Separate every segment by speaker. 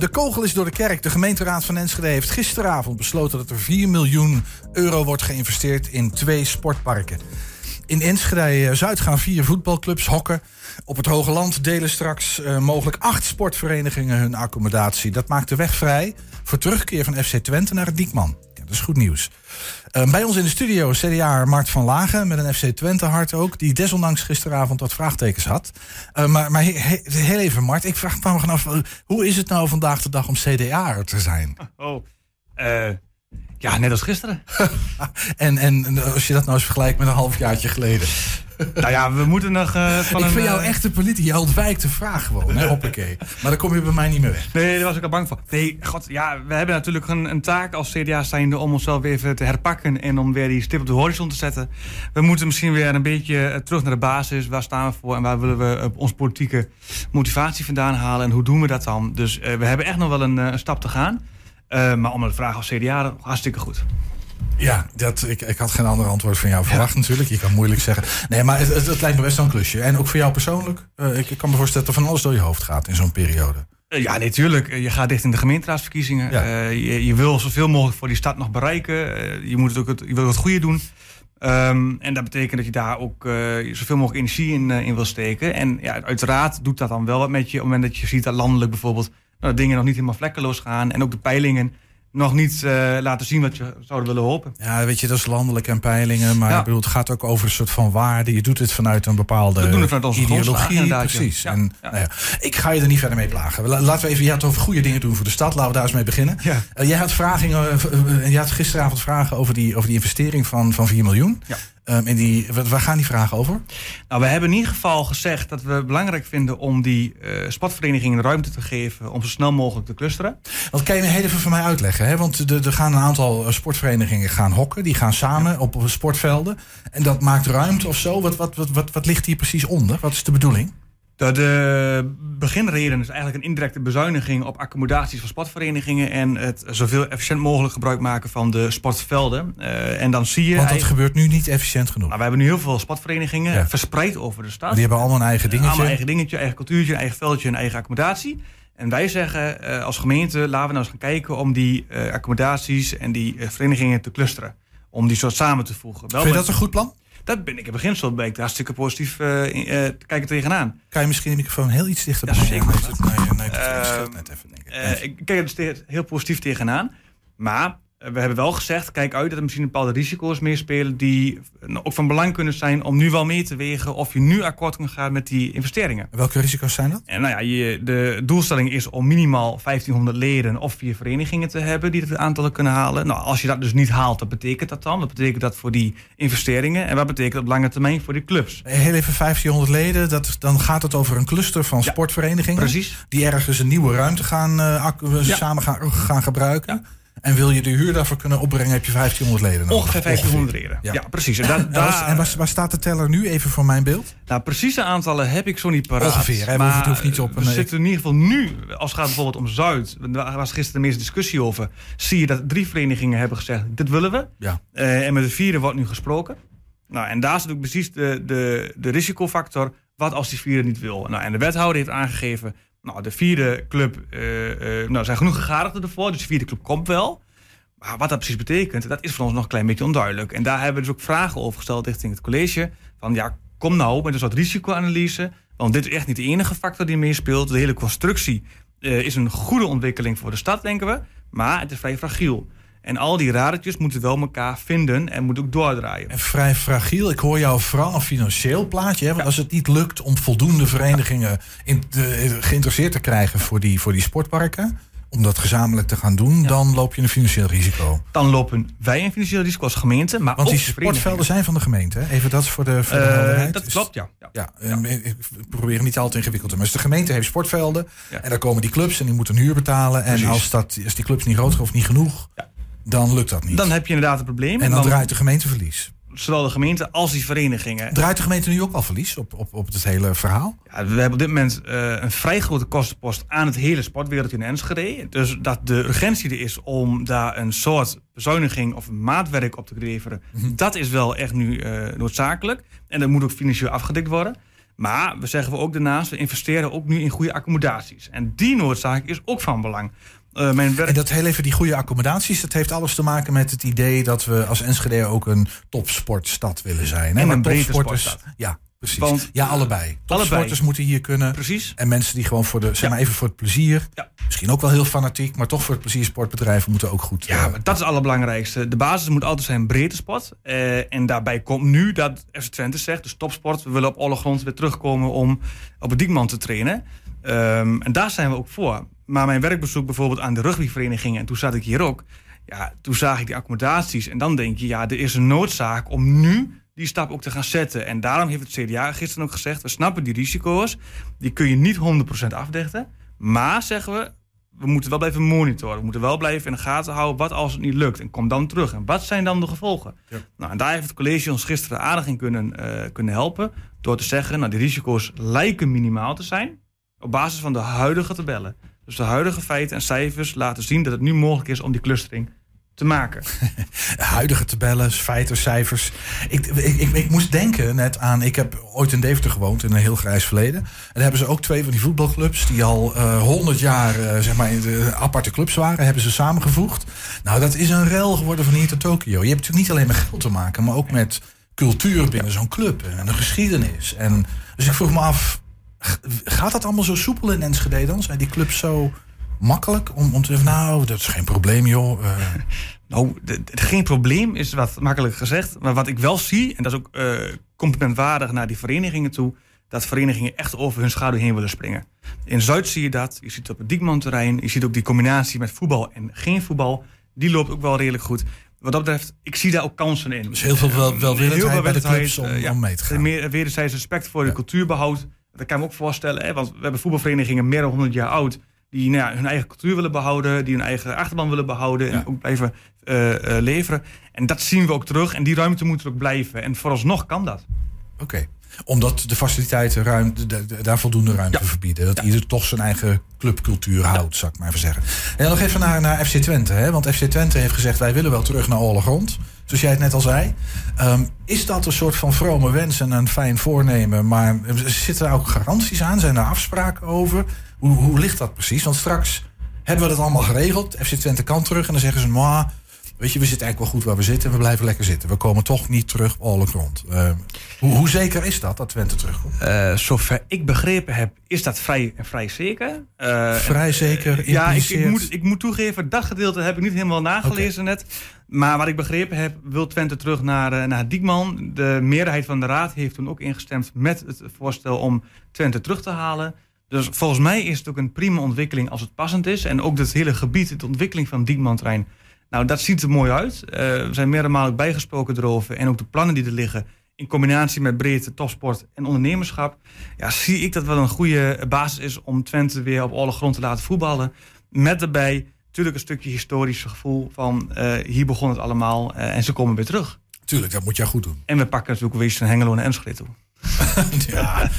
Speaker 1: De kogel is door de kerk. De gemeenteraad van Enschede heeft gisteravond besloten dat er 4 miljoen euro wordt geïnvesteerd in twee sportparken. In Enschede Zuid gaan vier voetbalclubs hokken. Op het Hoge Land delen straks uh, mogelijk acht sportverenigingen hun accommodatie. Dat maakt de weg vrij voor terugkeer van FC Twente naar het Diekman. Dat is goed nieuws. Uh, bij ons in de studio CDA Mart van Lagen met een FC Twente hart ook. Die desondanks gisteravond wat vraagtekens had. Uh, maar maar he, he, heel even Mart, ik vraag me af. Hoe is het nou vandaag de dag om CDA te zijn?
Speaker 2: Oh, ja, net als gisteren.
Speaker 1: en, en als je dat nou eens vergelijkt met een halfjaartje geleden.
Speaker 2: nou ja, we moeten nog uh,
Speaker 1: van Ik vind jou echt een politie. Je ontwijkt de vraag gewoon, hè, hoppakee. Maar dan kom je bij mij niet meer weg.
Speaker 2: Nee, daar was ik al bang voor. Nee, god, ja, we hebben natuurlijk een, een taak als CDA zijnde om onszelf weer even te herpakken en om weer die stip op de horizon te zetten. We moeten misschien weer een beetje eh, terug naar de basis. Waar staan we voor en waar willen we onze politieke motivatie vandaan halen en hoe doen we dat dan? Dus uh, we hebben echt nog wel een, een stap te gaan. Uh, maar om de vraag als CDA, hartstikke goed.
Speaker 1: Ja, dat, ik, ik had geen ander antwoord van jou verwacht ja. natuurlijk. Je kan moeilijk zeggen. Nee, maar het, het, lijkt me best wel een klusje. En ook voor jou persoonlijk. Uh, ik, ik, kan me voorstellen dat er van alles door je hoofd gaat in zo'n periode.
Speaker 2: Uh, ja, natuurlijk. Je gaat dicht in de gemeenteraadsverkiezingen. Ja. Je, je, wil zoveel mogelijk voor die stad nog bereiken. je, moet het ook het, je wil het goede doen. Um, en dat betekent dat je daar ook zoveel mogelijk energie in, in wil steken. En ja, uiteraard doet dat dan wel wat met je. Op het moment dat je ziet dat landelijk bijvoorbeeld nou, dingen nog niet helemaal vlekkeloos gaan. En ook de peilingen nog niet uh, laten zien wat je zou willen hopen.
Speaker 1: Ja, weet je, dat is landelijk en peilingen. Maar ja. ik bedoel, het gaat ook over een soort van waarde. Je doet het vanuit een bepaalde
Speaker 2: We doen het vanuit onze
Speaker 1: ideologie. Precies. Ja. En, ja. Nou ik ga je er niet verder mee plagen. Laten we even, je had over goede dingen doen voor de stad. Laten we daar eens mee beginnen. Uh, jij had, vragen, uh, jij had gisteravond vragen over die, over die investering van, van 4 miljoen. Um, en die, waar gaan die vragen over?
Speaker 2: Nou, we hebben in ieder geval gezegd dat we het belangrijk vinden om die uh, sportverenigingen ruimte te geven om zo snel mogelijk te clusteren.
Speaker 1: Wat kan je heel even voor mij uitleggen? Hè? Want er gaan een aantal sportverenigingen gaan hokken, die gaan samen ja. op sportvelden. En dat maakt ruimte of zo. Wat, wat, wat, wat, wat ligt hier precies onder? Wat is de bedoeling?
Speaker 2: De beginreden is eigenlijk een indirecte bezuiniging op accommodaties van sportverenigingen en het zoveel efficiënt mogelijk gebruik maken van de sportvelden. Uh, en dan zie je.
Speaker 1: Want dat gebeurt nu niet efficiënt genoeg.
Speaker 2: Nou, we hebben nu heel veel sportverenigingen ja. verspreid over de stad.
Speaker 1: Die hebben allemaal een eigen dingetje.
Speaker 2: Allemaal eigen dingetje, eigen cultuurtje, eigen veldje en eigen accommodatie. En wij zeggen uh, als gemeente, laten we nou eens gaan kijken om die uh, accommodaties en die verenigingen te clusteren. Om die soort samen te voegen.
Speaker 1: Wel Vind je dat een goed plan?
Speaker 2: Dat ben ik in beginsel ben ik daar hartstikke positief uh, in, uh, kijken tegenaan.
Speaker 1: Kan je misschien de microfoon heel iets dichter
Speaker 2: ja, zeker. Nee, nee, nee, uh, net even, denk ik. Ik kijk er heel positief tegenaan. Maar we hebben wel gezegd, kijk uit dat er misschien bepaalde risico's meespelen die ook van belang kunnen zijn om nu wel mee te wegen of je nu akkoord kan gaan met die investeringen.
Speaker 1: Welke risico's zijn dat?
Speaker 2: En nou ja, je, de doelstelling is om minimaal 1500 leden of vier verenigingen te hebben die het aantal kunnen halen. Nou, als je dat dus niet haalt, wat betekent dat dan? Wat betekent dat voor die investeringen? En wat betekent dat op lange termijn voor die clubs?
Speaker 1: Heel even 1500 leden, dat, dan gaat het over een cluster van ja, sportverenigingen.
Speaker 2: Precies.
Speaker 1: Die ergens een nieuwe ruimte gaan, uh, ja. samen gaan, gaan gebruiken. Ja. En wil je de huur daarvoor kunnen opbrengen, heb je 1500 leden nodig.
Speaker 2: Ongeveer 1500 leden. Ja, ja precies.
Speaker 1: En, da, da, en waar, waar, staat de teller nu, even voor mijn beeld?
Speaker 2: Nou, precieze aantallen heb ik zo niet paraat.
Speaker 1: Ongeveer, hè? Maar het hoeft niet op
Speaker 2: we zitten in ieder geval nu, als het gaat bijvoorbeeld om Zuid... daar was gisteren de meeste discussie over... zie je dat drie verenigingen hebben gezegd, dit willen we.
Speaker 1: Ja.
Speaker 2: Uh, en met de vierde wordt nu gesproken. Nou, en daar zit ook precies de, de, de risicofactor... wat als die vierde niet wil. Nou, en de wethouder heeft aangegeven... Nou, de vierde club, uh, nou, zijn genoeg gegadigden ervoor, dus de vierde club komt wel. Maar wat dat precies betekent, dat is voor ons nog een klein beetje onduidelijk. En daar hebben we dus ook vragen over gesteld richting het college. Van ja, kom nou met een soort risicoanalyse. Want dit is echt niet de enige factor die meespeelt. De hele constructie uh, is een goede ontwikkeling voor de stad, denken we. Maar het is vrij fragiel. En al die radertjes moeten wel elkaar vinden en moeten ook doordraaien.
Speaker 1: En vrij fragiel. Ik hoor jou vooral een financieel plaatje. Hè? Want ja. als het niet lukt om voldoende verenigingen in de, geïnteresseerd te krijgen voor die, voor die sportparken om dat gezamenlijk te gaan doen, ja. dan loop je een financieel risico.
Speaker 2: Dan lopen wij een financieel risico als gemeente. Maar
Speaker 1: Want die sportvelden zijn van de gemeente. Hè? Even dat voor de, voor de uh, helderheid.
Speaker 2: Dat klopt, ja.
Speaker 1: Ja, ja, ja. Ik probeer niet al te ingewikkeld te maken. Dus de gemeente heeft sportvelden. En dan komen die clubs en die moeten een huur betalen. En als, dat, als die clubs niet groot of niet genoeg, dan lukt dat niet.
Speaker 2: Dan heb je inderdaad een probleem.
Speaker 1: En dan, dan draait de gemeente verlies
Speaker 2: zowel de gemeente als die verenigingen.
Speaker 1: Draait de gemeente nu ook al verlies op, op, op het hele verhaal?
Speaker 2: Ja, we hebben op dit moment uh, een vrij grote kostenpost aan het hele sportwereldje in Enschede. Dus dat de urgentie er is om daar een soort bezuiniging of maatwerk op te leveren, mm -hmm. dat is wel echt nu uh, noodzakelijk. En dat moet ook financieel afgedekt worden. Maar we zeggen we ook daarnaast, we investeren ook nu in goede accommodaties. En die noodzaak is ook van belang.
Speaker 1: Uh, mijn werk... En dat heel even die goede accommodaties, dat heeft alles te maken met het idee dat we als Enschede ook een topsportstad willen zijn.
Speaker 2: Hè? En een breedte sportstad.
Speaker 1: Ja, Precies. Want, ja, allebei. Topsporters moeten hier kunnen.
Speaker 2: Precies.
Speaker 1: En mensen die gewoon voor de, zeg maar even voor het plezier. Ja. Misschien ook wel heel fanatiek, maar toch voor het plezier sportbedrijven moeten ook goed.
Speaker 2: Ja, uh, dat is het allerbelangrijkste. De basis moet altijd zijn breedte sport. Uh, en daarbij komt nu dat FC Twente zegt, dus topsport, we willen op alle grond weer terugkomen om op het Diekman te trainen. Um, en daar zijn we ook voor. Maar mijn werkbezoek bijvoorbeeld aan de rugbyverenigingen, en toen zat ik hier ook. Ja, toen zag ik die accommodaties. En dan denk je, ja, er is een noodzaak om nu die stap ook te gaan zetten. En daarom heeft het CDA gisteren ook gezegd: we snappen die risico's. Die kun je niet 100% afdichten. Maar zeggen we, we moeten wel blijven monitoren. We moeten wel blijven in de gaten houden wat als het niet lukt. En kom dan terug. En wat zijn dan de gevolgen? Ja. Nou, en daar heeft het college ons gisteren aardig in kunnen, uh, kunnen helpen. Door te zeggen, nou, die risico's lijken minimaal te zijn. Op basis van de huidige tabellen. Dus de huidige feiten en cijfers laten zien dat het nu mogelijk is om die clustering te maken.
Speaker 1: Huidige tabellen, feiten, cijfers. Ik, ik, ik, moest denken net aan. Ik heb ooit in Deventer gewoond in een heel grijs verleden. En daar hebben ze ook twee van die voetbalclubs. die al eh, honderd jaar uh, zeg maar in de aparte clubs waren. hebben ze samengevoegd. Nou, dat is een rel geworden van hier tot Tokio. Je hebt natuurlijk niet alleen met geld te maken. maar ook met cultuur binnen zo'n club. En een geschiedenis. En, dus ik vroeg me af. Gaat dat allemaal zo soepel in Enschede dan? Zijn die clubs zo makkelijk om, om te zeggen, nou, dat is geen probleem, joh. Uh.
Speaker 2: Nou, geen probleem is wat makkelijk gezegd. Maar wat ik wel zie, en dat is ook uh, complimentwaardig naar die verenigingen toe, dat verenigingen echt over hun schaduw heen willen springen. In Zuid zie je dat. Je ziet het op het Diekman-terrein. Je ziet ook die combinatie met voetbal en geen voetbal. Die loopt ook wel redelijk goed. Wat dat betreft, ik zie daar ook kansen in.
Speaker 1: Dus heel veel wel, welwillendheid heel veel bij de clubs om, uh, ja, om mee te gaan.
Speaker 2: Meer, wederzijds respect voor de cultuurbehoud. Dat kan ik me ook voorstellen. Hè, want we hebben voetbalverenigingen meer dan 100 jaar oud die nou ja, hun eigen cultuur willen behouden, die hun eigen achterban willen behouden en ook blijven uh, uh, leveren. En dat zien we ook terug en die ruimte moet er ook blijven. En vooralsnog kan dat.
Speaker 1: Oké, omdat de faciliteiten ruimte, daar voldoende ruimte ja. verbieden. Dat ieder toch zijn eigen clubcultuur houdt, zou ik maar even zeggen. En nog even naar, naar FC Twente. Hè? Want FC Twente heeft gezegd, wij willen wel terug naar alle grond. Zoals jij het net al zei. Um, is dat een soort van vrome wens en een fijn voornemen? Maar zitten er ook garanties aan? Zijn er afspraken over? Hoe, hoe ligt dat precies? Want straks hebben we dat allemaal geregeld. FC Twente kan terug en dan zeggen ze... maar weet je, we zitten eigenlijk wel goed waar we zitten. We blijven lekker zitten. We komen toch niet terug op alle grond. Uh, hoe, hoe, zeker is dat, dat Twente terugkomt?
Speaker 2: Uh, zover ik begrepen heb, is dat vrij, vrij zeker.
Speaker 1: Uh, vrij zeker?
Speaker 2: ja, ik, ik, moet, ik moet toegeven, dat gedeelte heb ik niet helemaal nagelezen okay. net. Maar wat ik begrepen heb, wil Twente terug naar, naar Diekman. De meerderheid van de raad heeft toen ook ingestemd met het voorstel om Twente terug te halen. Dus volgens mij is het ook een prima ontwikkeling als het passend is. En ook het hele gebied, de ontwikkeling van Diekmantrein. Nou, dat ziet er mooi uit. Uh, we zijn meerdere malen bijgesproken erover. En ook de plannen die er liggen. In combinatie met breedte, topsport en ondernemerschap. Ja, zie ik dat wel een goede basis is om Twente weer op alle grond te laten voetballen. Met daarbij natuurlijk een stukje historisch gevoel van uh, hier begon het allemaal uh, en ze komen weer terug.
Speaker 1: Tuurlijk, dat moet jij goed doen.
Speaker 2: En we pakken natuurlijk weer een Hengelo en Enschede toe.
Speaker 1: ja.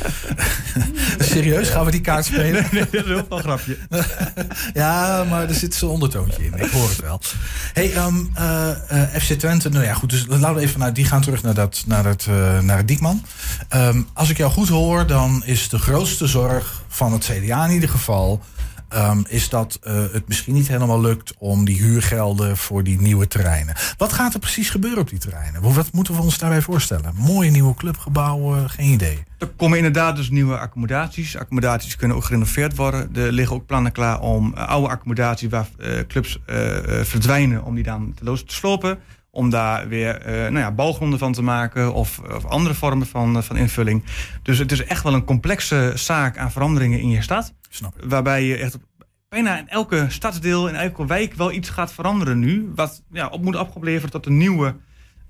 Speaker 1: Serieus, gaan we die kaart spelen?
Speaker 2: Nee, dat is wel een grapje.
Speaker 1: ja, maar er zit zo'n ondertoontje in. Ik hoor het wel. Hey, um, uh, uh, FC Twente, nou ja, goed. Dus laten we even naar, die gaan terug naar, dat, naar, het, uh, naar Diekman. Um, als ik jou goed hoor, dan is de grootste zorg van het CDA in ieder geval um, is dat uh, het misschien niet helemaal lukt om die huurgelden voor die nieuwe terreinen. Wat gaat er precies gebeuren op die terreinen? Wat moeten we ons daarbij voorstellen? Mooie nieuwe clubgebouwen, geen idee.
Speaker 2: Er komen inderdaad dus nieuwe accommodaties. Accommodaties kunnen ook gerenoveerd worden. Er liggen ook plannen klaar om uh, oude accommodaties waar clubs verdwijnen, om die dan te, te slopen om daar weer uh, nou ja, bouwgronden van te maken of, of andere vormen van, van invulling. Dus het is echt wel een complexe zaak aan veranderingen in je stad.
Speaker 1: Snap
Speaker 2: Waarbij je echt bijna in elke stadsdeel, in elke wijk wel iets gaat veranderen nu. Wat ja, op moet opgeleverd tot een nieuwe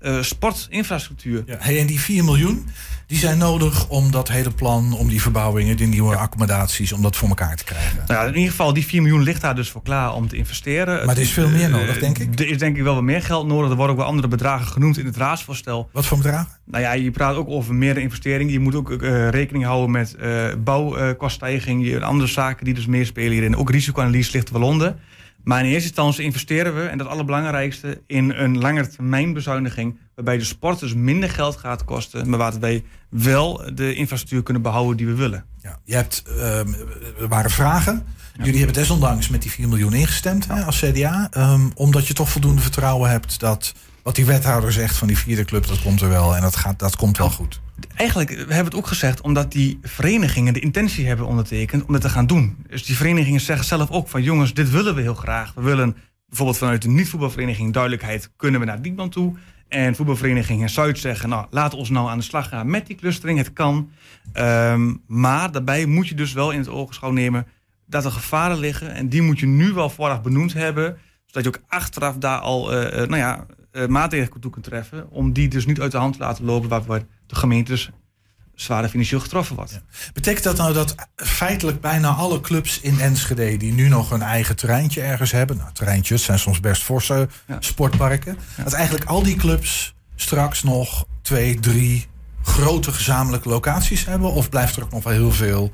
Speaker 2: uh, sportinfrastructuur.
Speaker 1: Ja. Hey, en die 4 miljoen, die zijn nodig om dat hele plan, om die verbouwingen, die nieuwe accommodaties, om dat voor elkaar te krijgen.
Speaker 2: Nou ja, in ieder geval, die 4 miljoen ligt daar dus voor klaar om te investeren.
Speaker 1: Maar er is veel meer nodig, denk ik.
Speaker 2: Er is denk ik wel wat meer geld nodig. Er worden ook wel andere bedragen genoemd in het raadsvoorstel.
Speaker 1: Wat voor bedragen?
Speaker 2: Nou ja, je praat ook over meer investeringen. Je moet ook uh, rekening houden met uh, bouwkoststijging, andere zaken die dus meespelen hierin. Ook risicoanalyse ligt wel onder. Maar in eerste instantie investeren we, en dat allerbelangrijkste, in een langetermijnbezijniging Waarbij de sport dus minder geld gaat kosten. Maar waar wij wel de infrastructuur kunnen behouden die we willen.
Speaker 1: Ja, je hebt, um, er waren vragen. Jullie hebben desondanks met die 4 miljoen ingestemd hè, als CDA. Um, omdat je toch voldoende vertrouwen hebt dat wat die wethouder zegt van die vierde club, dat komt er wel. En dat, gaat, dat komt wel goed.
Speaker 2: Eigenlijk we hebben het ook gezegd omdat die verenigingen de intentie hebben ondertekend om het te gaan doen. Dus die verenigingen zeggen zelf ook van jongens, dit willen we heel graag. We willen bijvoorbeeld vanuit de niet-voetbalvereniging duidelijkheid, kunnen we naar Diekman toe. En voetbalverenigingen Zuid zeggen, nou, laten ons nou aan de slag gaan met die clustering. Het kan. Um, maar daarbij moet je dus wel in het ogenschouw nemen dat er gevaren liggen. En die moet je nu wel vooraf benoemd hebben. Zodat je ook achteraf daar al uh, nou ja, uh, maatregelen toe kunt treffen. Om die dus niet uit de hand te laten lopen waarvoor de gemeentes zware financieel getroffen wordt.
Speaker 1: Betekent dat nou dat feitelijk bijna alle clubs in Enschede die nu nog een eigen terreintje ergens hebben, nou terreintjes zijn soms best forse sportparken, dat eigenlijk al die clubs straks nog twee, drie grote gezamenlijke locaties hebben? Of blijft er ook nog wel heel veel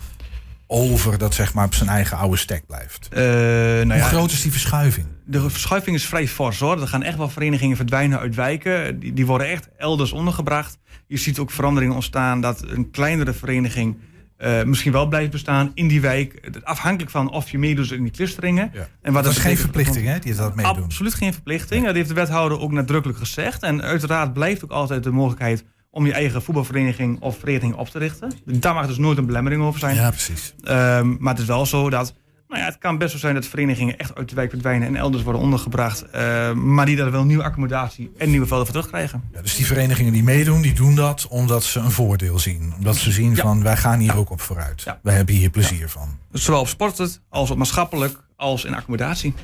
Speaker 1: over dat zeg maar op zijn eigen oude stek blijft? Uh, nou Hoe groot is die verschuiving?
Speaker 2: De verschuiving is vrij fors hoor. Er gaan echt wel verenigingen verdwijnen uit wijken. Die, die worden echt elders ondergebracht. Je ziet ook veranderingen ontstaan dat een kleinere vereniging uh, misschien wel blijft bestaan in die wijk. Afhankelijk van of je meedoet in die clusteringen.
Speaker 1: Ja. En wat dat is geen verplichting, hè, die dat meedoen?
Speaker 2: Absoluut geen verplichting. Dat heeft de wethouder ook nadrukkelijk gezegd. En uiteraard blijft ook altijd de mogelijkheid om je eigen voetbalvereniging of vereniging op te richten. Daar mag dus nooit een belemmering over zijn.
Speaker 1: Ja, precies.
Speaker 2: Um, maar het is wel zo dat nou ja, het kan best wel zijn dat verenigingen echt uit de wijk verdwijnen en elders worden ondergebracht. Uh, maar die daar wel nieuwe accommodatie en nieuwe velden voor terugkrijgen.
Speaker 1: Ja, dus die verenigingen die meedoen, die doen dat omdat ze een voordeel zien. Omdat ze zien van wij gaan hier ook op vooruit. Wij hebben hier plezier van.
Speaker 2: Zowel op sporten als op maatschappelijk als in accommodatie.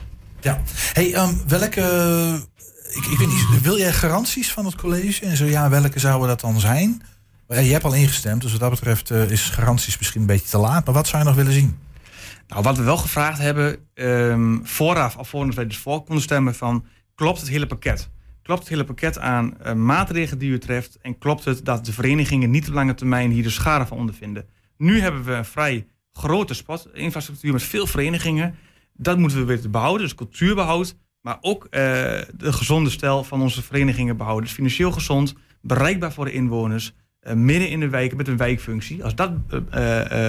Speaker 1: Ja. Hey, um, welke. Ik, ik weet niet, wil jij garanties van het college? En zo ja, welke zouden dat dan zijn? Je hebt al ingestemd, dus wat dat betreft uh, is garanties misschien een beetje te laat. Maar wat zou je nog willen zien?
Speaker 2: Nou, wat we wel gevraagd hebben, um, vooraf, alvorens wij dus voor konden stemmen, van klopt het hele pakket? Klopt het hele pakket aan uh, maatregelen die u treft? En klopt het dat de verenigingen niet op lange termijn hier de schade van ondervinden? Nu hebben we een vrij grote sportinfrastructuur met veel verenigingen. Dat moeten we weer behouden, dus cultuurbehoud. Maar ook uh, de gezonde stijl van onze verenigingen behouden. Dus financieel gezond, bereikbaar voor de inwoners. Uh, midden in de wijken met een wijkfunctie. Als dat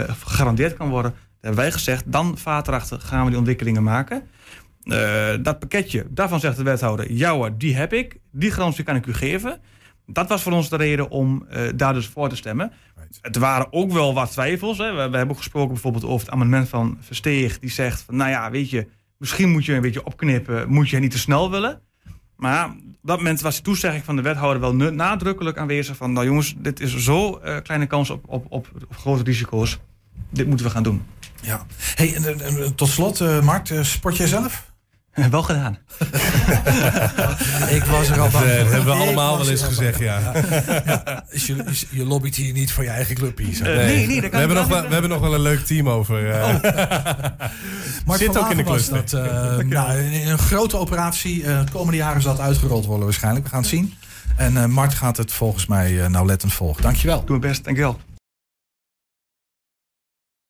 Speaker 2: gegarandeerd kan worden, hebben wij gezegd, dan vaartrachten gaan we die ontwikkelingen maken. Uh, dat pakketje, daarvan zegt de wethouder, ja die heb ik. Die garantie kan ik u geven. Dat was voor ons de reden om uh, daar dus voor te stemmen. Right. Het waren ook wel wat twijfels. Hè. We, we, hebben ook gesproken bijvoorbeeld over het amendement van Versteeg. Die zegt, van, nou ja, weet je, misschien moet je een beetje opknippen. Moet je niet te snel willen. Maar op dat moment was de toezegging van de wethouder wel nadrukkelijk aanwezig. Van, nou jongens, dit is zo uh, kleine kans op, op, op, grote risico's. Dit moeten we gaan doen.
Speaker 1: Ja. Hey, en, tot slot, uh, Mark, sport jij zelf?
Speaker 2: Wel gedaan.
Speaker 1: ik was er al bang
Speaker 3: Dat hebben we allemaal wel eens gezegd, ja.
Speaker 1: ja. Is je, is, je lobbyt hier niet voor je eigen club hier.
Speaker 2: Uh, nee, nee, dat
Speaker 3: we, hebben nog wel, we hebben nog wel een leuk team over. Uh. Oh.
Speaker 1: Mark Zit ook in de cluster. Dat, uh, nou, een grote operatie. Uh, de komende jaren zal het uitgerold worden waarschijnlijk. We gaan het zien. En uh, Mart gaat het volgens mij nauwlettend volgen. Dankjewel.
Speaker 2: Doe mijn best, dankjewel.